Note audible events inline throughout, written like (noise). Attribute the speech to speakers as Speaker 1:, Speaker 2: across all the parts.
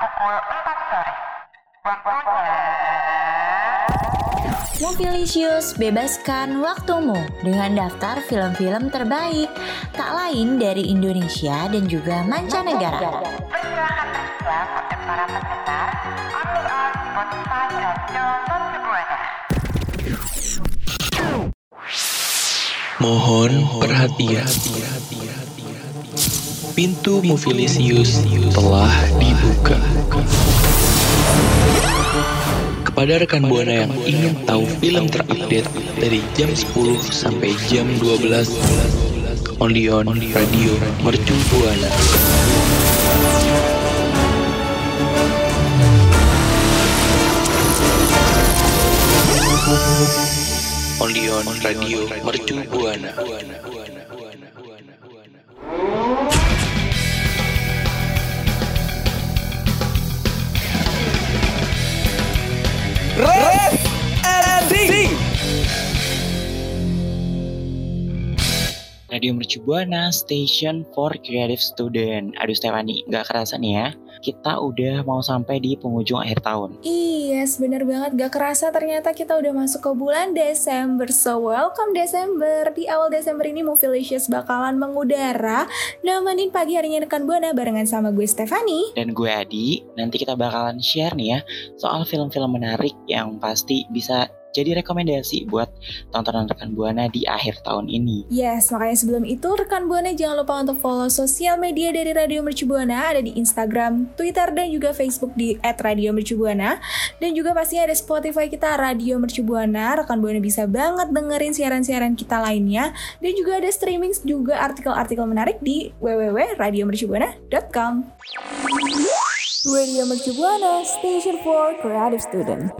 Speaker 1: pukul 4 sore. Waktunya...
Speaker 2: Movilisius, bebaskan waktumu dengan daftar film-film terbaik tak lain dari Indonesia dan juga mancanegara.
Speaker 3: Mohon perhatian. Pintu Movilisius telah dibuka. Kepada rekan Buana yang ingin tahu film terupdate dari jam 10 sampai jam 12 only on Radio Mercu Buana. Only on Radio Mercu Buana. Radio Mercu Buana, Station for Creative Student. Aduh Stefani, nggak kerasa nih ya, kita udah mau sampai di penghujung akhir tahun.
Speaker 4: Yes, bener banget. Gak kerasa ternyata kita udah masuk ke bulan Desember. So, welcome Desember. Di awal Desember ini Movilicious bakalan mengudara. Nemenin pagi harinya rekan Buana barengan sama gue Stefani.
Speaker 3: Dan gue Adi, nanti kita bakalan share nih ya, soal film-film menarik yang pasti bisa jadi rekomendasi buat tontonan rekan Buana di akhir tahun ini.
Speaker 4: Yes, makanya sebelum itu rekan Buana jangan lupa untuk follow sosial media dari Radio Mercu Buana ada di Instagram, Twitter dan juga Facebook di @radiomercubuana dan juga pastinya ada Spotify kita Radio Mercu Buana. Rekan Buana bisa banget dengerin siaran-siaran kita lainnya dan juga ada streaming juga artikel-artikel menarik di www.radiomercubuana.com. Radio Mercu Buana, Station for Creative Student.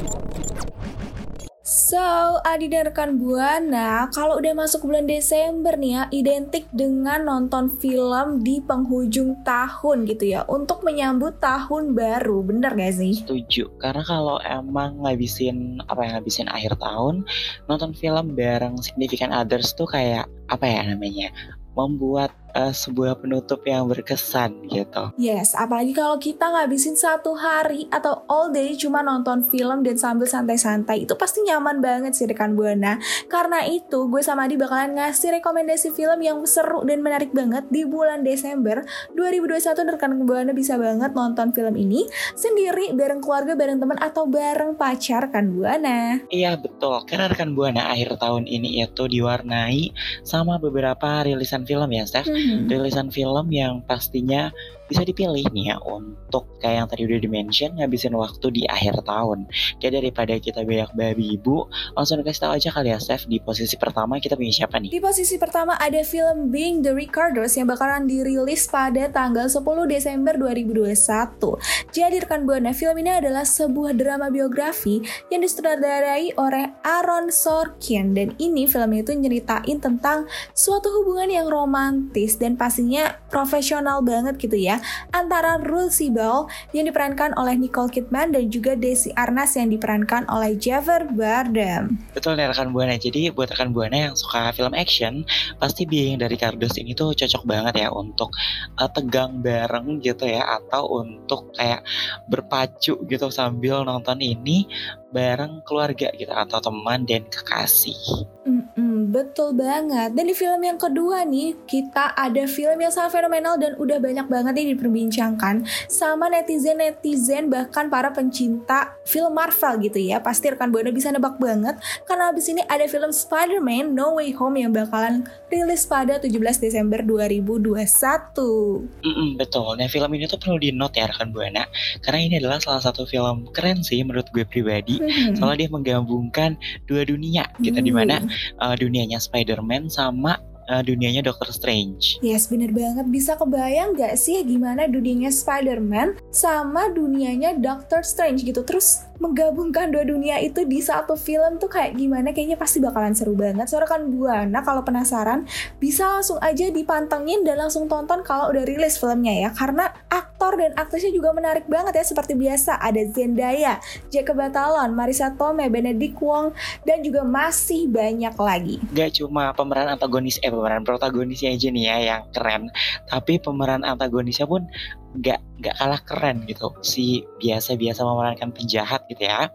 Speaker 4: So, Adi dan rekan Buana, kalau udah masuk bulan Desember nih ya, identik dengan nonton film di penghujung tahun gitu ya, untuk menyambut tahun baru, bener gak sih?
Speaker 3: Setuju, karena kalau emang ngabisin apa yang ngabisin akhir tahun, nonton film bareng significant others tuh kayak apa ya namanya, membuat uh, sebuah penutup yang berkesan gitu.
Speaker 4: Yes, apalagi kalau kita ngabisin satu hari atau all day cuma nonton film dan sambil santai-santai, itu pasti nyaman banget sih rekan Buana. Karena itu, gue sama Adi bakalan ngasih rekomendasi film yang seru dan menarik banget di bulan Desember 2021 dan rekan Buana bisa banget nonton film ini sendiri, bareng keluarga, bareng teman atau bareng pacar rekan Buana.
Speaker 3: Iya betul, karena rekan Buana akhir tahun ini itu diwarnai sama beberapa rilisan film ya, Steph.
Speaker 4: Hmm.
Speaker 3: Rilisan film yang pastinya bisa dipilih nih ya untuk kayak yang tadi udah dimention ngabisin waktu di akhir tahun. Kayak daripada kita banyak babi ibu, langsung kasih tahu aja kali ya, Steph. Di posisi pertama kita punya siapa nih?
Speaker 4: Di posisi pertama ada film Being the Ricardos yang bakalan dirilis pada tanggal 10 Desember 2021. Jadi rekan Buana, film ini adalah sebuah drama biografi yang disutradarai oleh Aaron Sorkin dan ini filmnya itu nyeritain tentang suatu hubungan yang romantis dan pastinya profesional banget gitu ya antara Rule Sibel yang diperankan oleh Nicole Kidman dan juga Desi Arnaz yang diperankan oleh Javier Bardem.
Speaker 3: Betul nih rekan Buana. Jadi buat rekan Buana yang suka film action, pasti Being dari Cardos ini tuh cocok banget ya untuk uh, tegang bareng gitu ya atau untuk kayak berpacu gitu sambil nonton ini bareng keluarga gitu atau teman dan kekasih.
Speaker 4: Mm-mm, betul banget. Dan di film yang kedua nih, kita ada film yang sangat fenomenal dan udah banyak banget nih diperbincangkan sama netizen-netizen bahkan para pencinta film Marvel gitu ya. Pasti rekan Buana bisa nebak banget karena abis ini ada film Spider-Man No Way Home yang bakalan rilis pada 17 Desember 2021.
Speaker 3: Mm-mm, betul. Nah film ini tuh perlu di note ya rekan Buana karena ini adalah salah satu film keren sih menurut gue pribadi.
Speaker 4: Hmm.
Speaker 3: Soalnya dia menggabungkan dua dunia gitu
Speaker 4: Hmm.
Speaker 3: di mana uh, dunianya Spider-Man sama uh, dunianya Doctor Strange.
Speaker 4: Yes, bener banget. Bisa kebayang gak sih gimana dunianya Spider-Man sama dunianya Doctor Strange gitu. Terus menggabungkan dua dunia itu di satu film tuh kayak gimana? Kayaknya pasti bakalan seru banget. Soalnya kan Buana kalau penasaran bisa langsung aja dipantengin dan langsung tonton kalau udah rilis filmnya ya. Karena aktor dan aktrisnya juga menarik banget ya seperti biasa ada Zendaya, Jacob Batalon, Marisa Tomei, Benedict Wong dan juga masih banyak lagi.
Speaker 3: Gak cuma pemeran antagonis eh pemeran protagonisnya aja nih ya yang keren, tapi pemeran antagonisnya pun gak gak kalah keren gitu. Si biasa-biasa memerankan penjahat gitu ya.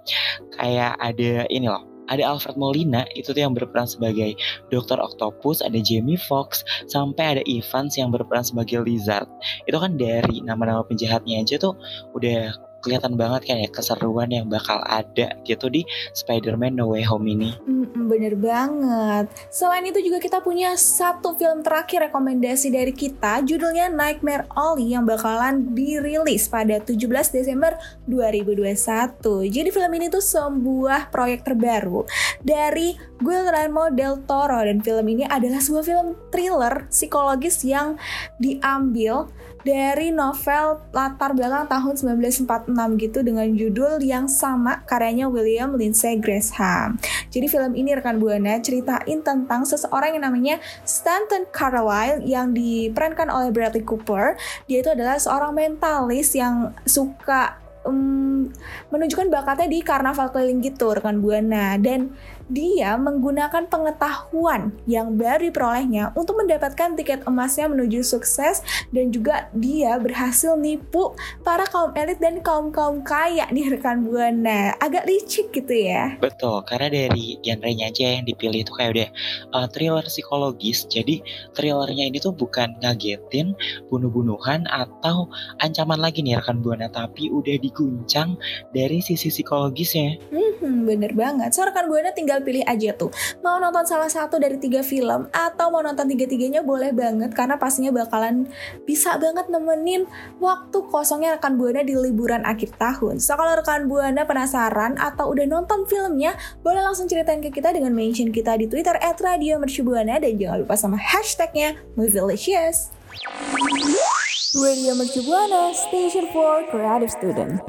Speaker 3: Kayak ada ini loh ada Alfred Molina itu tuh yang berperan sebagai Dr. Octopus, ada Jamie Foxx, sampai ada Evans yang berperan sebagai Lizard. Itu kan dari nama-nama penjahatnya aja tuh udah kelihatan banget kan ya keseruan yang bakal ada gitu di Spider-Man No Way Home ini.
Speaker 4: Mm, bener banget. Selain itu juga kita punya satu film terakhir rekomendasi dari kita, judulnya Nightmare Alley yang bakalan dirilis pada 17 Desember 2021. Jadi film ini tuh sebuah proyek terbaru dari Guillermo del Toro dan film ini adalah sebuah film thriller psikologis yang diambil dari novel latar belakang tahun 1946 gitu dengan judul yang sama karyanya William Lindsay Gresham. Jadi film ini rekan Buana ceritain tentang seseorang yang namanya Stanton Carlyle yang diperankan oleh Bradley Cooper. Dia itu adalah seorang mentalis yang suka um, menunjukkan bakatnya di karnaval keliling gitu rekan Buana dan dia menggunakan pengetahuan yang baru diperolehnya untuk mendapatkan tiket emasnya menuju sukses dan juga dia berhasil nipu para kaum elit dan kaum-kaum kaya nih rekan Buana. Agak licik gitu ya.
Speaker 3: Betul, karena dari genrenya aja yang dipilih itu kayak udah uh, thriller psikologis. Jadi thrillernya ini tuh bukan ngagetin, bunuh-bunuhan atau ancaman lagi nih rekan Buana, tapi udah diguncang dari sisi psikologisnya.
Speaker 4: Hmm, bener banget. So rekan Buana tinggal pilih aja tuh. Mau nonton salah satu dari tiga film atau mau nonton tiga-tiganya boleh banget karena pastinya bakalan bisa banget nemenin waktu kosongnya rekan Buana di liburan akhir tahun. So kalau rekan Buana penasaran atau udah nonton filmnya, boleh langsung ceritain ke kita dengan mention kita di Twitter @radiomercubuana dan jangan lupa sama hashtagnya Movielicious. Radio Mercubuana, Station for Creative Student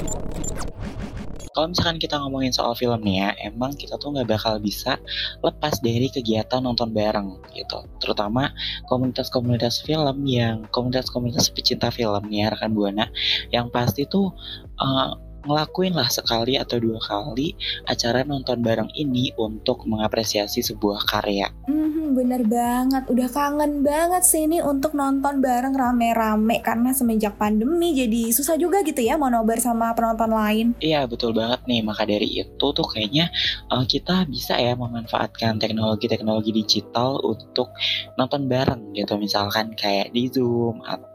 Speaker 3: kalau misalkan kita ngomongin soal film nih ya, emang kita tuh nggak bakal bisa lepas dari kegiatan nonton bareng gitu. Terutama komunitas-komunitas film yang komunitas-komunitas pecinta film nih ya, rekan buana, yang pasti tuh uh, ngelakuin lah sekali atau dua kali acara nonton bareng ini untuk mengapresiasi sebuah karya.
Speaker 4: Hmm, bener banget. Udah kangen banget sih ini untuk nonton bareng rame-rame karena semenjak pandemi jadi susah juga gitu ya mau nobar sama penonton lain.
Speaker 3: Iya betul banget nih. Maka dari itu tuh kayaknya uh, kita bisa ya memanfaatkan teknologi-teknologi digital untuk nonton bareng gitu. Misalkan kayak di Zoom atau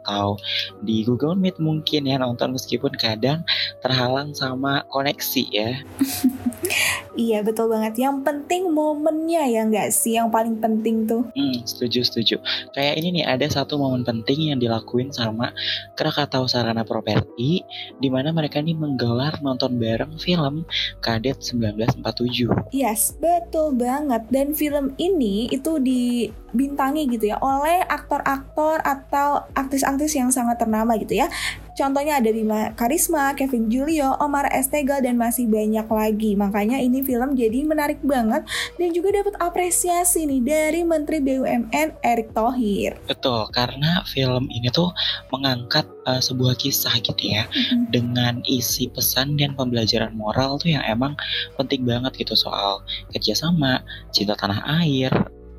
Speaker 3: di Google Meet mungkin ya nonton meskipun kadang terhalang sama koneksi ya. (laughs)
Speaker 4: iya betul banget. Yang penting momennya ya nggak sih yang paling penting tuh.
Speaker 3: Hmm, setuju setuju. Kayak ini nih ada satu momen penting yang dilakuin sama Krakatau Sarana Properti di mana mereka nih menggelar nonton bareng film Kadet 1947.
Speaker 4: Yes, betul banget. Dan film ini itu dibintangi gitu ya oleh aktor-aktor atau aktris-aktris yang sangat ternama gitu ya. Contohnya ada Bima Karisma, Kevin Julio, Omar Estegal, dan masih banyak lagi. Makanya ini film jadi menarik banget dan juga dapat apresiasi nih dari Menteri BUMN Erick Thohir.
Speaker 3: Betul, karena film ini tuh mengangkat uh, sebuah kisah gitu ya mm-hmm. dengan isi pesan dan pembelajaran moral tuh yang emang penting banget gitu soal kerjasama, cinta tanah air,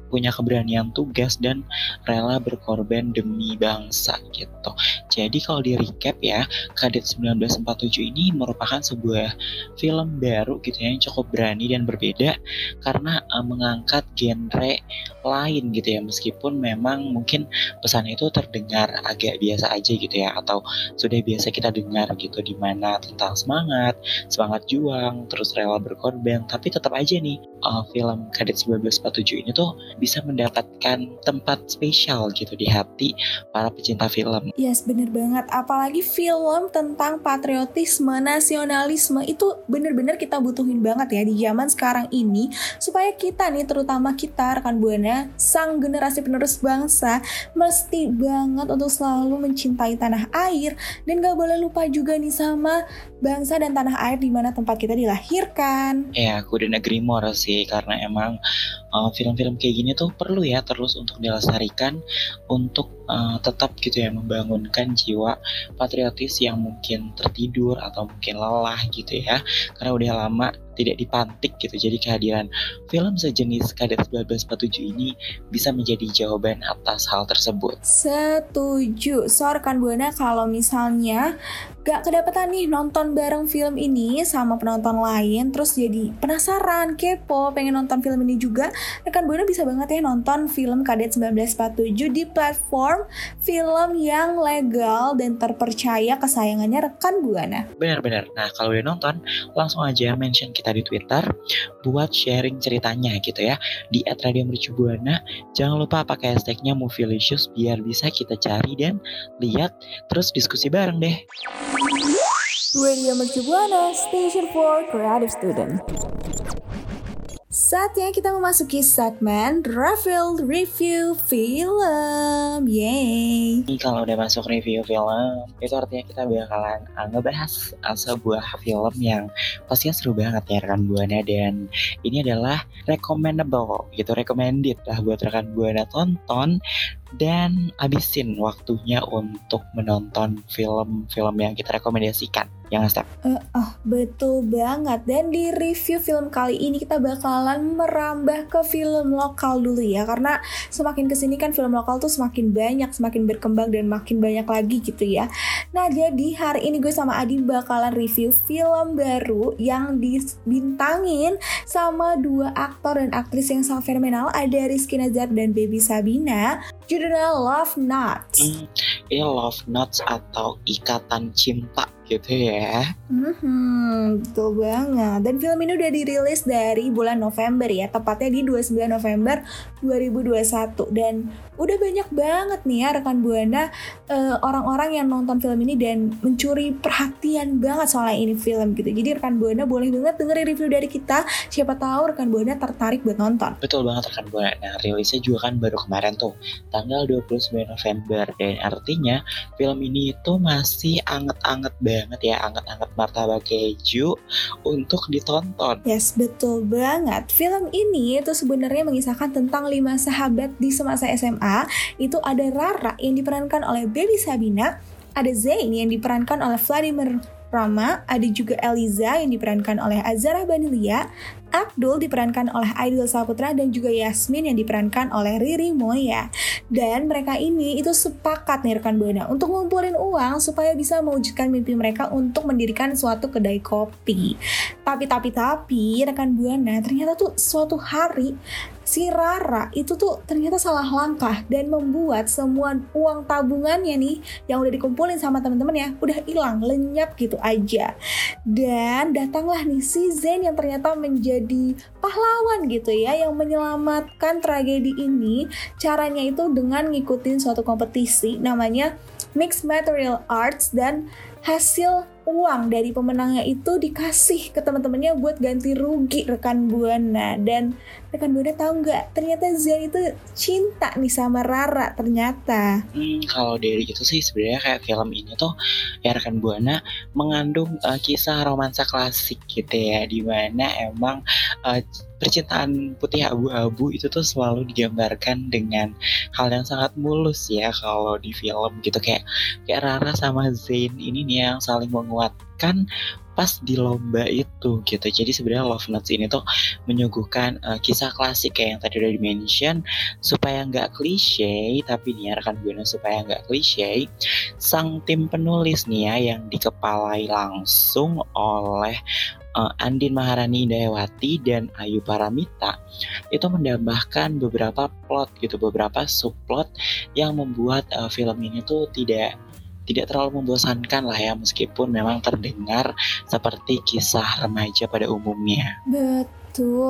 Speaker 3: punya keberanian tugas dan rela berkorban demi bangsa gitu. Jadi kalau di recap ya, Kadet 1947 ini merupakan sebuah film baru gitu ya yang cukup berani dan berbeda karena uh, mengangkat genre lain gitu ya meskipun memang mungkin pesan itu terdengar agak biasa aja gitu ya atau sudah biasa kita dengar gitu di mana tentang semangat, semangat juang, terus rela berkorban, tapi tetap aja nih uh, film Kadet 1947 ini tuh bisa mendapatkan tempat spesial gitu di hati para pecinta film.
Speaker 4: Yes, bener banget. Apalagi film tentang patriotisme, nasionalisme itu bener-bener kita butuhin banget ya di zaman sekarang ini supaya kita nih terutama kita rekan buana sang generasi penerus bangsa mesti banget untuk selalu mencintai tanah air dan gak boleh lupa juga nih sama bangsa dan tanah air di mana tempat kita dilahirkan.
Speaker 3: Ya, aku dan agree more sih karena emang uh, film-film uh, kayak gini ini tuh perlu ya terus untuk dilestarikan untuk uh, tetap gitu ya membangunkan jiwa patriotis yang mungkin tertidur atau mungkin lelah gitu ya karena udah lama tidak dipantik gitu. Jadi kehadiran film sejenis Kadet 1947 ini bisa menjadi jawaban atas hal tersebut.
Speaker 4: Setuju. So, rekan Buana kalau misalnya gak kedapatan nih nonton bareng film ini sama penonton lain terus jadi penasaran, kepo, pengen nonton film ini juga rekan Buana bisa banget ya nonton film Kadet 1947 di platform film yang legal dan terpercaya kesayangannya rekan Buana.
Speaker 3: Benar-benar. Nah, kalau udah nonton, langsung aja mention kita di Twitter buat sharing ceritanya gitu ya di @radiomercubuana. Jangan lupa pakai hashtagnya Movielicious biar bisa kita cari dan lihat terus diskusi bareng deh.
Speaker 4: Radio Mercu Buana, Station for Creative Student. Saatnya kita memasuki segmen Reveal Review Film. Yeay.
Speaker 3: Kalau udah masuk review film, itu artinya kita bakalan uh, ngebahas uh, sebuah film yang pastinya seru banget ya rekan Buana dan ini adalah recommendable gitu, recommended lah buat rekan Buana tonton dan habisin waktunya untuk menonton film-film yang kita rekomendasikan. Yang Step?
Speaker 4: Uh, betul banget. Dan di review film kali ini kita bakalan merambah ke film lokal dulu ya. Karena semakin ke sini kan film lokal tuh semakin banyak, semakin berkembang dan makin banyak lagi gitu ya. Nah jadi hari ini gue sama Adi bakalan review film baru yang dibintangin sama dua aktor dan aktris yang sangat fenomenal. Ada Rizky Nazar dan Baby Sabina. Judulnya Love Nuts.
Speaker 3: Hmm, ini Love Nuts atau Ikatan Cinta gitu ya.
Speaker 4: Hmm, betul banget. Dan film ini udah dirilis dari bulan November ya, tepatnya di 29 November 2021 dan udah banyak banget nih ya rekan buana uh, orang-orang yang nonton film ini dan mencuri perhatian banget soalnya ini film gitu. Jadi rekan buana boleh banget dengerin review dari kita. Siapa tahu rekan buana tertarik buat nonton.
Speaker 3: Betul banget rekan buana. Nah, rilisnya juga kan baru kemarin tuh, tanggal 29 November dan artinya film ini itu masih anget-anget banget ya, anget-anget martabak keju untuk ditonton.
Speaker 4: Yes, betul banget. Film ini itu sebenarnya mengisahkan tentang lima sahabat di semasa SMA. Itu ada Rara yang diperankan oleh Baby Sabina, ada Zain yang diperankan oleh Vladimir Rama, ada juga Eliza yang diperankan oleh Azara Banilia, Abdul diperankan oleh Aidil Saputra dan juga Yasmin yang diperankan oleh Riri Moya. Dan mereka ini itu sepakat nih rekan Buana untuk ngumpulin uang supaya bisa mewujudkan mimpi mereka untuk mendirikan suatu kedai kopi. Tapi tapi tapi rekan Buana ternyata tuh suatu hari si Rara itu tuh ternyata salah langkah dan membuat semua uang tabungannya nih yang udah dikumpulin sama temen-temen ya udah hilang lenyap gitu aja. Dan datanglah nih si Zen yang ternyata menjadi pahlawan gitu ya yang menyelamatkan tragedi ini. Caranya itu dengan ngikutin suatu kompetisi namanya Mixed Material Arts dan hasil uang dari pemenangnya itu dikasih ke teman-temannya buat ganti rugi rekan buana. Dan rekan buana tahu nggak? Ternyata Zen itu cinta nih sama Rara ternyata.
Speaker 3: Hmm, kalau dari itu sih sebenarnya kayak film ini tuh ya rekan buana mengandung uh, kisah romansa klasik gitu ya di mana emang uh, percintaan putih abu-abu itu tuh selalu digambarkan dengan hal yang sangat mulus ya kalau di film gitu. Kayak kayak Rara sama Zain ini nih yang saling menguatkan pas di lomba itu gitu. Jadi sebenarnya Love Notes ini tuh menyuguhkan uh, kisah klasik kayak yang tadi udah di-mention supaya nggak klise tapi nih ya rekan Buana supaya nggak klise sang tim penulis nih ya yang dikepalai langsung oleh uh, Andin Maharani Indayawati dan Ayu Paramita itu menambahkan beberapa plot gitu, beberapa subplot yang membuat uh, film ini tuh tidak tidak terlalu membosankan lah ya meskipun memang terdengar seperti kisah remaja pada umumnya.
Speaker 4: Betul,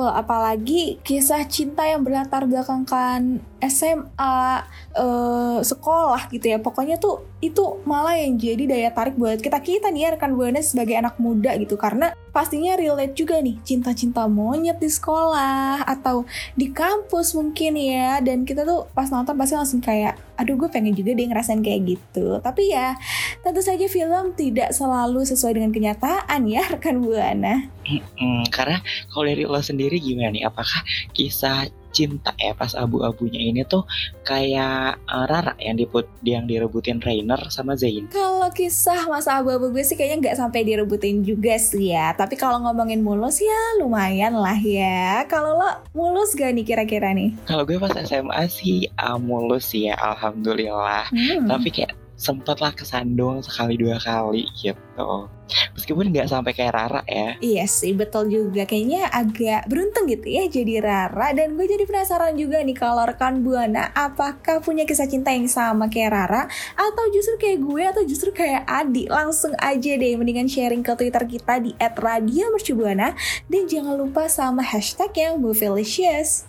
Speaker 4: apalagi kisah cinta yang berlatar belakangkan SMA, uh, sekolah gitu ya. Pokoknya tuh itu malah yang jadi daya tarik buat kita. Kita nih ya rekan buana sebagai anak muda gitu. Karena pastinya relate juga nih cinta-cinta monyet di sekolah atau di kampus mungkin ya. Dan kita tuh pas nonton pasti langsung kayak aduh gue pengen juga deh ngerasain kayak gitu. Tapi ya tentu saja film tidak selalu sesuai dengan kenyataan ya (laughs) rekan buana.
Speaker 3: Hmm, karena kalau dari lo sendiri gimana nih? Apakah kisah cinta ya pas abu-abunya ini tuh kayak uh, Rara yang diput yang direbutin Rainer sama Zain.
Speaker 4: Kalau kisah masa abu-abu gue sih kayaknya nggak sampai direbutin juga sih ya. Tapi kalau ngomongin mulus ya lumayan lah ya. Kalau lo mulus gak nih kira-kira nih?
Speaker 3: Kalau gue pas SMA sih uh, mulus ya, alhamdulillah.
Speaker 4: Hmm.
Speaker 3: Tapi kayak sempatlah kesandung sekali dua kali gitu. Meskipun nggak sampai kayak Rara ya.
Speaker 4: Iya sih betul juga kayaknya agak beruntung gitu ya jadi Rara dan gue jadi penasaran juga nih kalau rekan Buana apakah punya kisah cinta yang sama kayak Rara atau justru kayak gue atau justru kayak Adi langsung aja deh mendingan sharing ke Twitter kita di @radiomercubuana dan jangan lupa sama hashtag yang Bovelicious.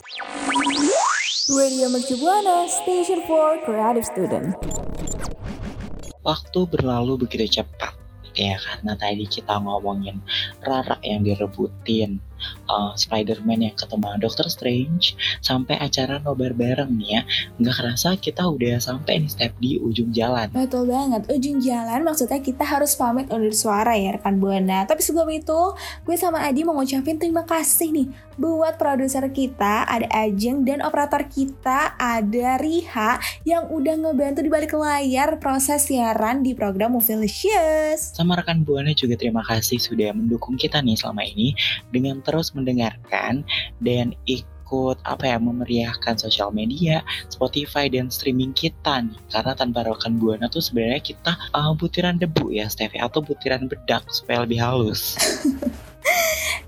Speaker 4: Radio Mercubuana, Station for Creative Student.
Speaker 3: Waktu berlalu begitu cepat ya karena tadi kita ngomongin Rara yang direbutin uh, Spider-Man yang ketemu Doctor Strange sampai acara nobar bareng nih ya nggak kerasa kita udah sampai nih step di ujung jalan
Speaker 4: Betul banget, ujung jalan maksudnya kita harus pamit undur suara ya rekan Buana. Tapi sebelum itu, gue sama Adi mau ngucapin terima kasih nih buat produser kita, ada Ajeng dan operator kita ada Riha yang udah ngebantu di balik layar proses siaran di program Movilicious.
Speaker 3: sama rekan Buana juga terima kasih sudah mendukung kita nih selama ini dengan terus mendengarkan dan ikut apa ya memeriahkan sosial media, Spotify dan streaming kita nih. Karena tanpa rekan Buana tuh sebenarnya kita uh, butiran debu ya Steffi atau butiran bedak supaya lebih halus. (laughs)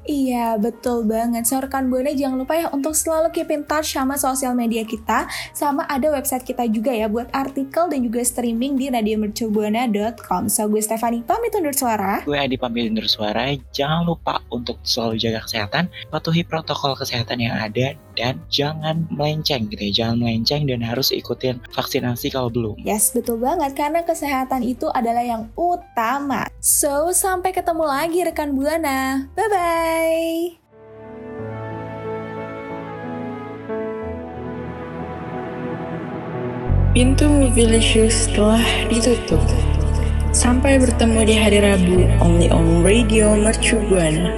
Speaker 4: Iya, betul banget. So, rekan Buana jangan lupa ya untuk selalu keep in touch sama sosial media kita. Sama ada website kita juga ya buat artikel dan juga streaming di radiomercubuana.com. So, gue Stefani pamit undur suara.
Speaker 3: Gue Adi pamit undur suara. Jangan lupa untuk selalu jaga kesehatan, patuhi protokol kesehatan yang ada dan jangan melenceng gitu ya. Jangan melenceng dan harus ikutin vaksinasi kalau belum.
Speaker 4: Yes, betul banget karena kesehatan itu adalah yang utama. So, sampai ketemu lagi rekan Buana. Bye-bye.
Speaker 5: Pintu Movilicious telah ditutup. Sampai bertemu di hari Rabu, only on Radio Mercu Buana.